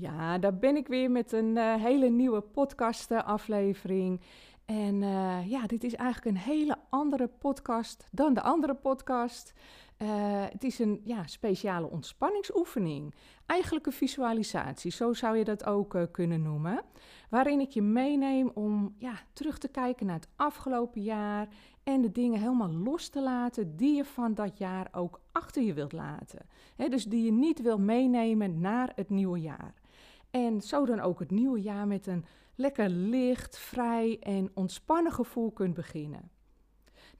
Ja, daar ben ik weer met een uh, hele nieuwe podcast-aflevering. En uh, ja, dit is eigenlijk een hele andere podcast dan de andere podcast. Uh, het is een ja, speciale ontspanningsoefening. Eigenlijk een visualisatie, zo zou je dat ook kunnen noemen. Waarin ik je meeneem om ja, terug te kijken naar het afgelopen jaar. En de dingen helemaal los te laten die je van dat jaar ook achter je wilt laten. Dus die je niet wil meenemen naar het nieuwe jaar. En zo dan ook het nieuwe jaar met een lekker licht, vrij en ontspannen gevoel kunt beginnen.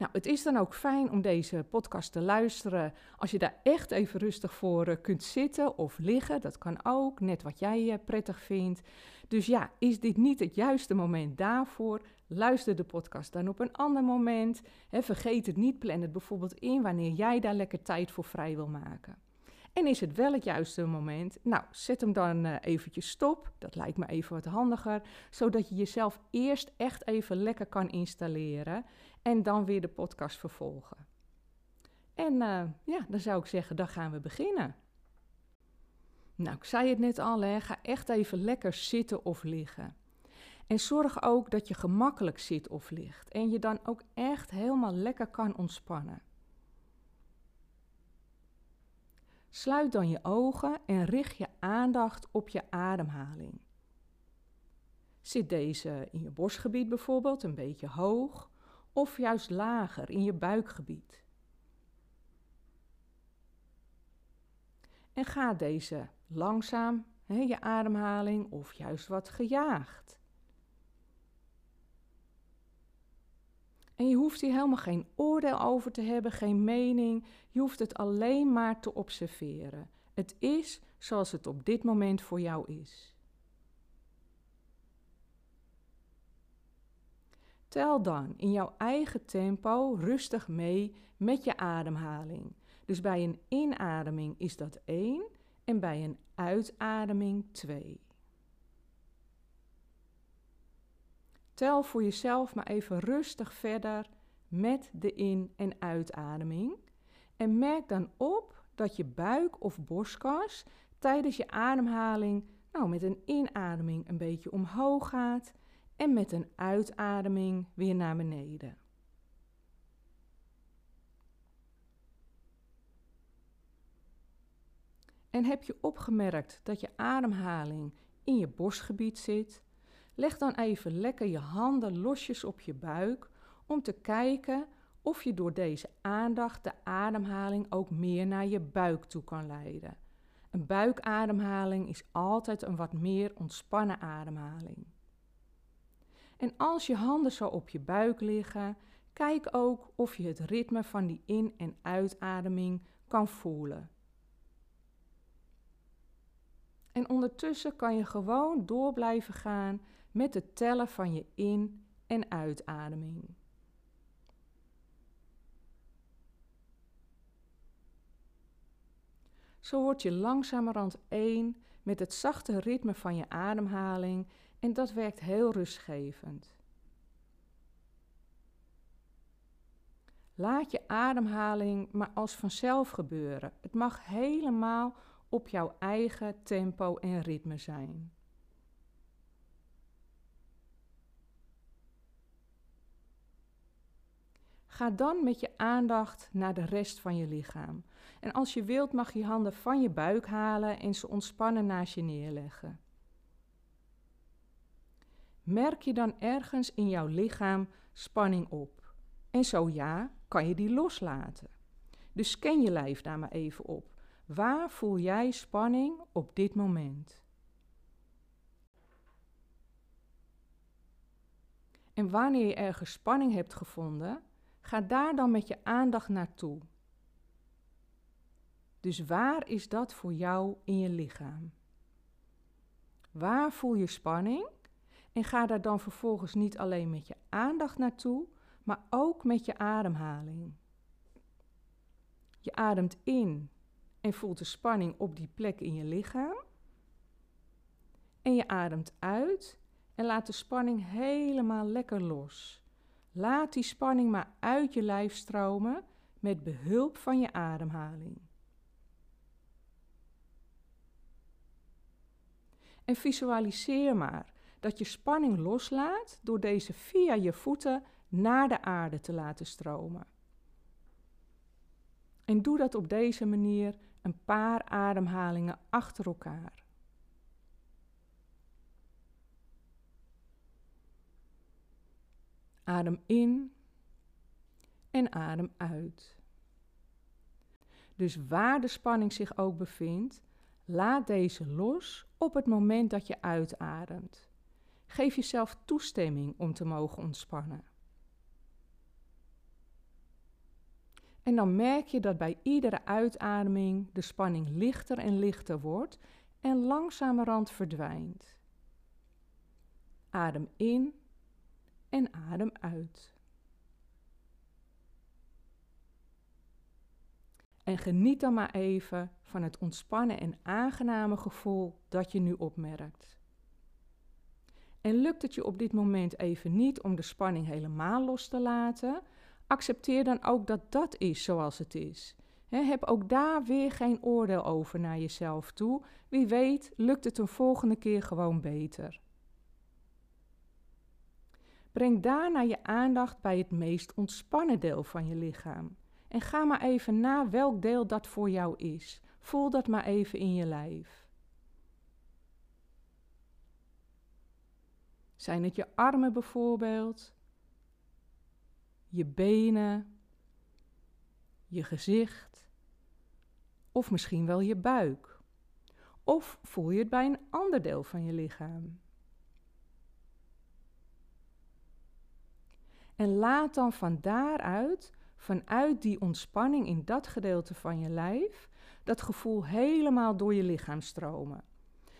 Nou, het is dan ook fijn om deze podcast te luisteren als je daar echt even rustig voor eh, kunt zitten of liggen. Dat kan ook, net wat jij eh, prettig vindt. Dus ja, is dit niet het juiste moment daarvoor? Luister de podcast dan op een ander moment. vergeet het niet, plan het bijvoorbeeld in wanneer jij daar lekker tijd voor vrij wil maken. En is het wel het juiste moment? Nou, zet hem dan uh, eventjes stop. Dat lijkt me even wat handiger. Zodat je jezelf eerst echt even lekker kan installeren. En dan weer de podcast vervolgen. En uh, ja, dan zou ik zeggen, dan gaan we beginnen. Nou, ik zei het net al, hè, ga echt even lekker zitten of liggen. En zorg ook dat je gemakkelijk zit of ligt. En je dan ook echt helemaal lekker kan ontspannen. Sluit dan je ogen en richt je aandacht op je ademhaling. Zit deze in je borstgebied bijvoorbeeld een beetje hoog of juist lager in je buikgebied? En gaat deze langzaam, hè, je ademhaling, of juist wat gejaagd? En je hoeft hier helemaal geen oordeel over te hebben, geen mening. Je hoeft het alleen maar te observeren. Het is zoals het op dit moment voor jou is. Tel dan in jouw eigen tempo rustig mee met je ademhaling. Dus bij een inademing is dat 1 en bij een uitademing 2. Tel voor jezelf maar even rustig verder met de in- en uitademing. En merk dan op dat je buik of borstkas tijdens je ademhaling nou, met een inademing een beetje omhoog gaat en met een uitademing weer naar beneden. En heb je opgemerkt dat je ademhaling in je borstgebied zit, Leg dan even lekker je handen losjes op je buik om te kijken of je door deze aandacht de ademhaling ook meer naar je buik toe kan leiden. Een buikademhaling is altijd een wat meer ontspannen ademhaling. En als je handen zo op je buik liggen, kijk ook of je het ritme van die in- en uitademing kan voelen. En ondertussen kan je gewoon door blijven gaan met het tellen van je in- en uitademing. Zo word je langzamerhand één met het zachte ritme van je ademhaling en dat werkt heel rustgevend. Laat je ademhaling maar als vanzelf gebeuren. Het mag helemaal op jouw eigen tempo en ritme zijn. Ga dan met je aandacht naar de rest van je lichaam. En als je wilt mag je handen van je buik halen en ze ontspannen naast je neerleggen. Merk je dan ergens in jouw lichaam spanning op? En zo ja, kan je die loslaten. Dus scan je lijf daar maar even op. Waar voel jij spanning op dit moment? En wanneer je ergens spanning hebt gevonden, Ga daar dan met je aandacht naartoe. Dus waar is dat voor jou in je lichaam? Waar voel je spanning? En ga daar dan vervolgens niet alleen met je aandacht naartoe, maar ook met je ademhaling. Je ademt in en voelt de spanning op die plek in je lichaam. En je ademt uit en laat de spanning helemaal lekker los. Laat die spanning maar uit je lijf stromen met behulp van je ademhaling. En visualiseer maar dat je spanning loslaat door deze via je voeten naar de aarde te laten stromen. En doe dat op deze manier een paar ademhalingen achter elkaar. Adem in en adem uit. Dus waar de spanning zich ook bevindt, laat deze los op het moment dat je uitademt. Geef jezelf toestemming om te mogen ontspannen. En dan merk je dat bij iedere uitademing de spanning lichter en lichter wordt en langzamerhand verdwijnt. Adem in en adem uit. En geniet dan maar even van het ontspannen en aangename gevoel dat je nu opmerkt. En lukt het je op dit moment even niet om de spanning helemaal los te laten, accepteer dan ook dat dat is zoals het is. heb ook daar weer geen oordeel over naar jezelf toe. Wie weet, lukt het een volgende keer gewoon beter. Breng daarna je aandacht bij het meest ontspannen deel van je lichaam. En ga maar even na welk deel dat voor jou is. Voel dat maar even in je lijf. Zijn het je armen bijvoorbeeld? Je benen? Je gezicht? Of misschien wel je buik? Of voel je het bij een ander deel van je lichaam? En laat dan van daaruit, vanuit die ontspanning in dat gedeelte van je lijf, dat gevoel helemaal door je lichaam stromen.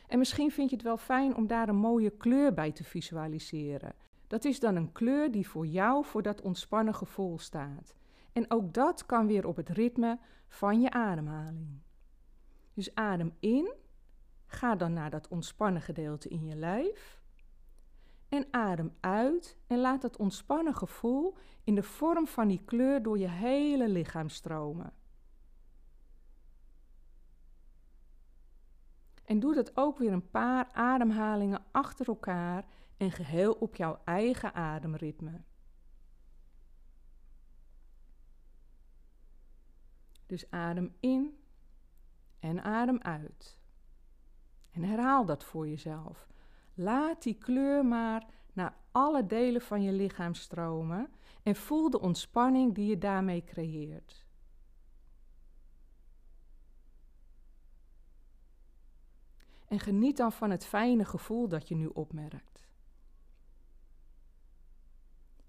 En misschien vind je het wel fijn om daar een mooie kleur bij te visualiseren. Dat is dan een kleur die voor jou voor dat ontspannen gevoel staat. En ook dat kan weer op het ritme van je ademhaling. Dus adem in, ga dan naar dat ontspannen gedeelte in je lijf. En adem uit en laat dat ontspannen gevoel in de vorm van die kleur door je hele lichaam stromen. En doe dat ook weer een paar ademhalingen achter elkaar en geheel op jouw eigen ademritme. Dus adem in en adem uit. En herhaal dat voor jezelf. Laat die kleur maar naar alle delen van je lichaam stromen en voel de ontspanning die je daarmee creëert. En geniet dan van het fijne gevoel dat je nu opmerkt.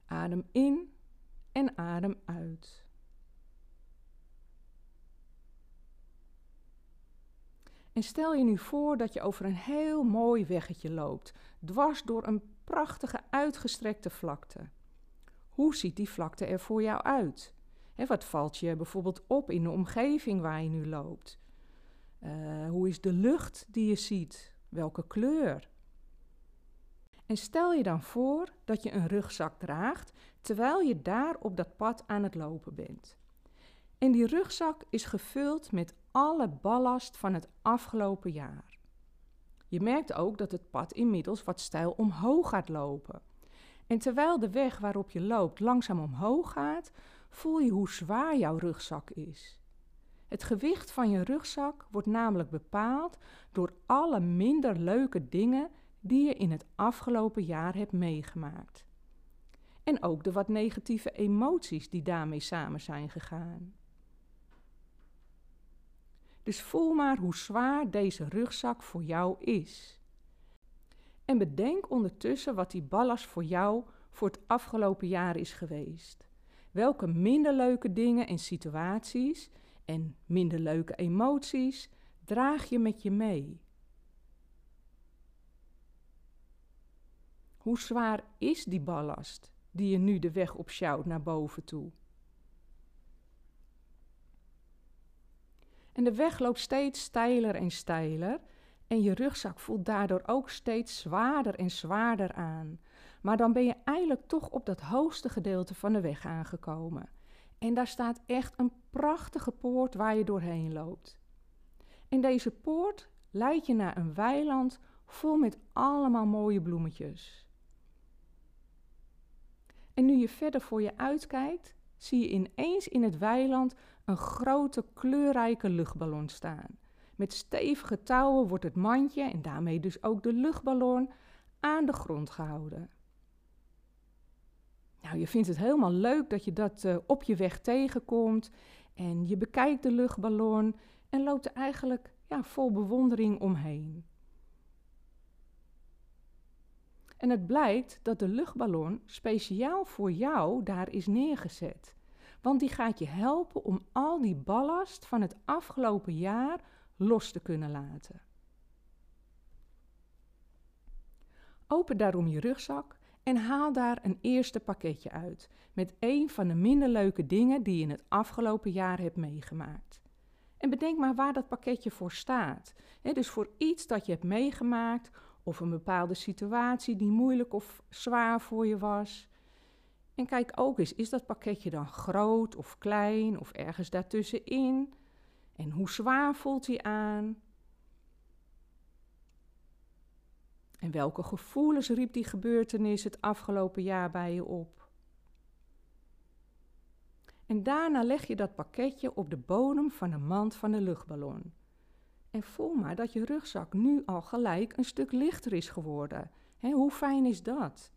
Adem in en adem uit. En stel je nu voor dat je over een heel mooi weggetje loopt, dwars door een prachtige uitgestrekte vlakte. Hoe ziet die vlakte er voor jou uit? He, wat valt je bijvoorbeeld op in de omgeving waar je nu loopt? Uh, hoe is de lucht die je ziet? Welke kleur? En stel je dan voor dat je een rugzak draagt terwijl je daar op dat pad aan het lopen bent. En die rugzak is gevuld met alle ballast van het afgelopen jaar. Je merkt ook dat het pad inmiddels wat stijl omhoog gaat lopen. En terwijl de weg waarop je loopt langzaam omhoog gaat, voel je hoe zwaar jouw rugzak is. Het gewicht van je rugzak wordt namelijk bepaald door alle minder leuke dingen die je in het afgelopen jaar hebt meegemaakt. En ook de wat negatieve emoties die daarmee samen zijn gegaan. Dus voel maar hoe zwaar deze rugzak voor jou is. En bedenk ondertussen wat die ballast voor jou voor het afgelopen jaar is geweest. Welke minder leuke dingen en situaties en minder leuke emoties draag je met je mee? Hoe zwaar is die ballast die je nu de weg op sjouwt naar boven toe? En de weg loopt steeds steiler en steiler en je rugzak voelt daardoor ook steeds zwaarder en zwaarder aan. Maar dan ben je eigenlijk toch op dat hoogste gedeelte van de weg aangekomen. En daar staat echt een prachtige poort waar je doorheen loopt. En deze poort leidt je naar een weiland vol met allemaal mooie bloemetjes. En nu je verder voor je uitkijkt, zie je ineens in het weiland een grote kleurrijke luchtballon staan. Met stevige touwen wordt het mandje en daarmee dus ook de luchtballon aan de grond gehouden. Nou, je vindt het helemaal leuk dat je dat uh, op je weg tegenkomt en je bekijkt de luchtballon en loopt er eigenlijk ja, vol bewondering omheen. En het blijkt dat de luchtballon speciaal voor jou daar is neergezet. Want die gaat je helpen om al die ballast van het afgelopen jaar los te kunnen laten. Open daarom je rugzak en haal daar een eerste pakketje uit met een van de minder leuke dingen die je in het afgelopen jaar hebt meegemaakt. En bedenk maar waar dat pakketje voor staat. dus voor iets dat je hebt meegemaakt of een bepaalde situatie die moeilijk of zwaar voor je was. En kijk ook eens, is dat pakketje dan groot of klein of ergens daartussenin? En hoe zwaar voelt hij aan? En welke gevoelens riep die gebeurtenis het afgelopen jaar bij je op? En daarna leg je dat pakketje op de bodem van de mand van de luchtballon. En voel maar dat je rugzak nu al gelijk een stuk lichter is geworden. hoe fijn is dat?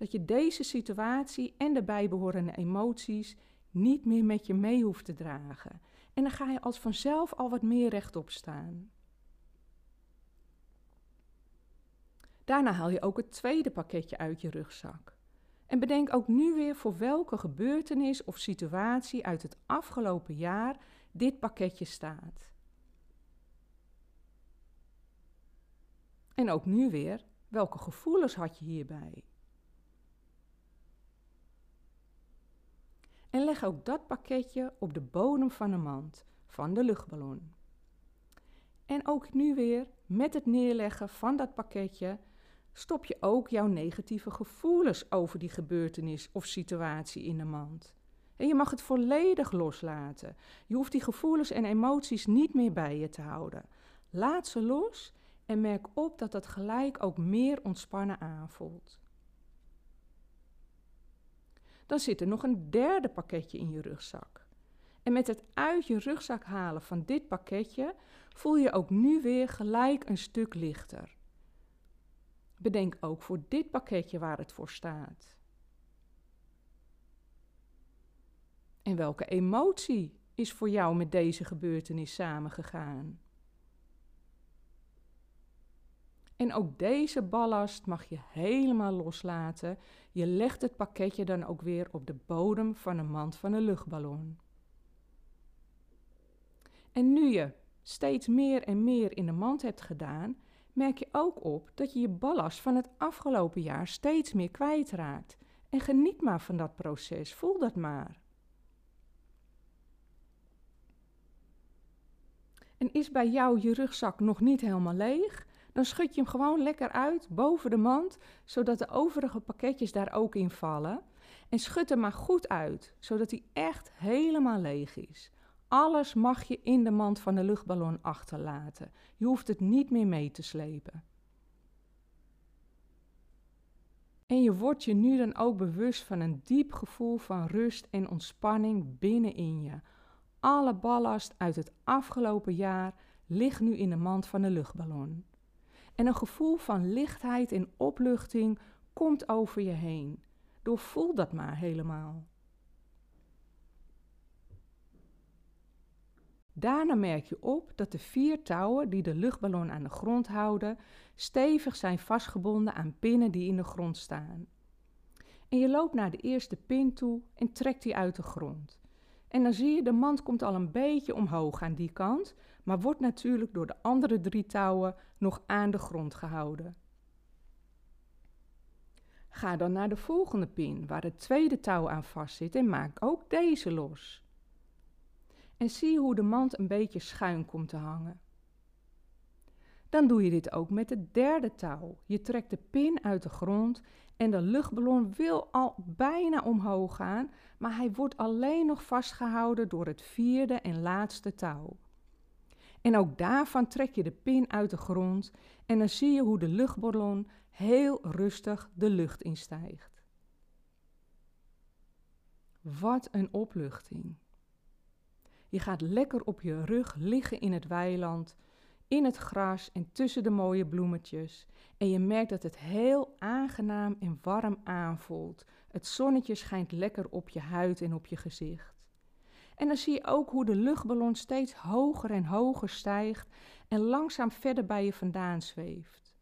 Dat je deze situatie en de bijbehorende emoties niet meer met je mee hoeft te dragen. En dan ga je als vanzelf al wat meer rechtop staan. Daarna haal je ook het tweede pakketje uit je rugzak. En bedenk ook nu weer voor welke gebeurtenis of situatie uit het afgelopen jaar dit pakketje staat. En ook nu weer, welke gevoelens had je hierbij? En leg ook dat pakketje op de bodem van de mand van de luchtballon. En ook nu weer, met het neerleggen van dat pakketje, stop je ook jouw negatieve gevoelens over die gebeurtenis of situatie in de mand. En je mag het volledig loslaten. Je hoeft die gevoelens en emoties niet meer bij je te houden. Laat ze los en merk op dat dat gelijk ook meer ontspannen aanvoelt. Dan zit er nog een derde pakketje in je rugzak. En met het uit je rugzak halen van dit pakketje voel je ook nu weer gelijk een stuk lichter. Bedenk ook voor dit pakketje waar het voor staat. En welke emotie is voor jou met deze gebeurtenis samengegaan? En ook deze ballast mag je helemaal loslaten. Je legt het pakketje dan ook weer op de bodem van de mand van een luchtballon. En nu je steeds meer en meer in de mand hebt gedaan, merk je ook op dat je je ballast van het afgelopen jaar steeds meer kwijtraakt. En geniet maar van dat proces, voel dat maar. En is bij jou je rugzak nog niet helemaal leeg? Dan schud je hem gewoon lekker uit boven de mand, zodat de overige pakketjes daar ook in vallen. En schud hem maar goed uit, zodat hij echt helemaal leeg is. Alles mag je in de mand van de luchtballon achterlaten. Je hoeft het niet meer mee te slepen. En je wordt je nu dan ook bewust van een diep gevoel van rust en ontspanning binnenin je. Alle ballast uit het afgelopen jaar ligt nu in de mand van de luchtballon. En een gevoel van lichtheid en opluchting komt over je heen. Doorvoel dat maar helemaal. Daarna merk je op dat de vier touwen die de luchtballon aan de grond houden, stevig zijn vastgebonden aan pinnen die in de grond staan. En je loopt naar de eerste pin toe en trekt die uit de grond. En dan zie je, de mand komt al een beetje omhoog aan die kant, maar wordt natuurlijk door de andere drie touwen nog aan de grond gehouden. Ga dan naar de volgende pin waar het tweede touw aan vastzit en maak ook deze los. En zie hoe de mand een beetje schuin komt te hangen. Dan doe je dit ook met het derde touw. Je trekt de pin uit de grond en de luchtballon wil al bijna omhoog gaan, maar hij wordt alleen nog vastgehouden door het vierde en laatste touw. En ook daarvan trek je de pin uit de grond en dan zie je hoe de luchtballon heel rustig de lucht instijgt. Wat een opluchting. Je gaat lekker op je rug liggen in het weiland, in het gras en tussen de mooie bloemetjes. En je merkt dat het heel aangenaam en warm aanvoelt. Het zonnetje schijnt lekker op je huid en op je gezicht. En dan zie je ook hoe de luchtballon steeds hoger en hoger stijgt en langzaam verder bij je vandaan zweeft.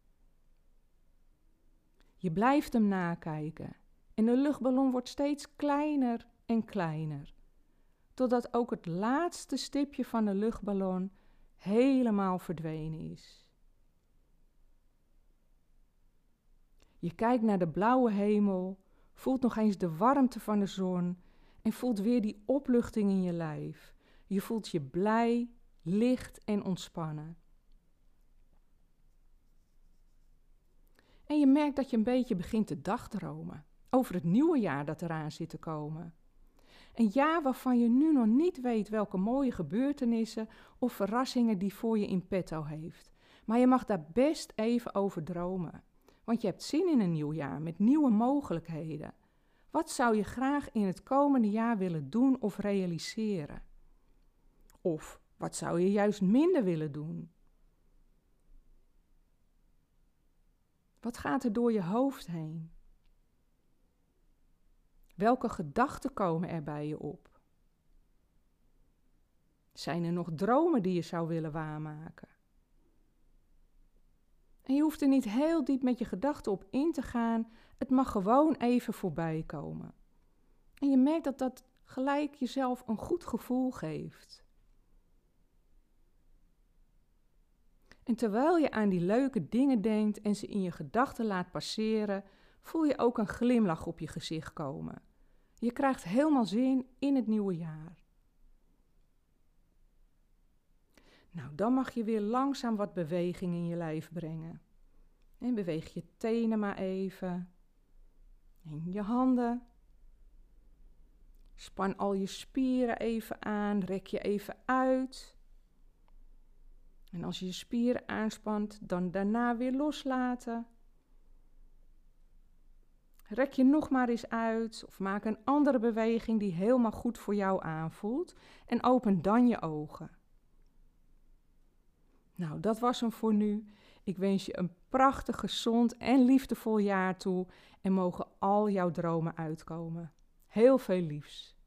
Je blijft hem nakijken en de luchtballon wordt steeds kleiner en kleiner, totdat ook het laatste stipje van de luchtballon helemaal verdwenen is. Je kijkt naar de blauwe hemel, voelt nog eens de warmte van de zon en voelt weer die opluchting in je lijf. Je voelt je blij, licht en ontspannen. En je merkt dat je een beetje begint te dagdromen over het nieuwe jaar dat eraan zit te komen. Een jaar waarvan je nu nog niet weet welke mooie gebeurtenissen of verrassingen die voor je in petto heeft. Maar je mag daar best even over dromen. Want je hebt zin in een nieuw jaar met nieuwe mogelijkheden. Wat zou je graag in het komende jaar willen doen of realiseren? Of wat zou je juist minder willen doen? Wat gaat er door je hoofd heen? Welke gedachten komen er bij je op? Zijn er nog dromen die je zou willen waarmaken? En je hoeft er niet heel diep met je gedachten op in te gaan. Het mag gewoon even voorbij komen. En je merkt dat dat gelijk jezelf een goed gevoel geeft. En terwijl je aan die leuke dingen denkt en ze in je gedachten laat passeren, voel je ook een glimlach op je gezicht komen. Je krijgt helemaal zin in het nieuwe jaar. Nou, dan mag je weer langzaam wat beweging in je lijf brengen. En beweeg je tenen maar even. En je handen. Span al je spieren even aan, rek je even uit. En als je je spieren aanspant, dan daarna weer loslaten. Rek je nog maar eens uit of maak een andere beweging die helemaal goed voor jou aanvoelt en open dan je ogen. Nou, dat was hem voor nu. Ik wens je een prachtig, gezond en liefdevol jaar toe en mogen al jouw dromen uitkomen. Heel veel liefs.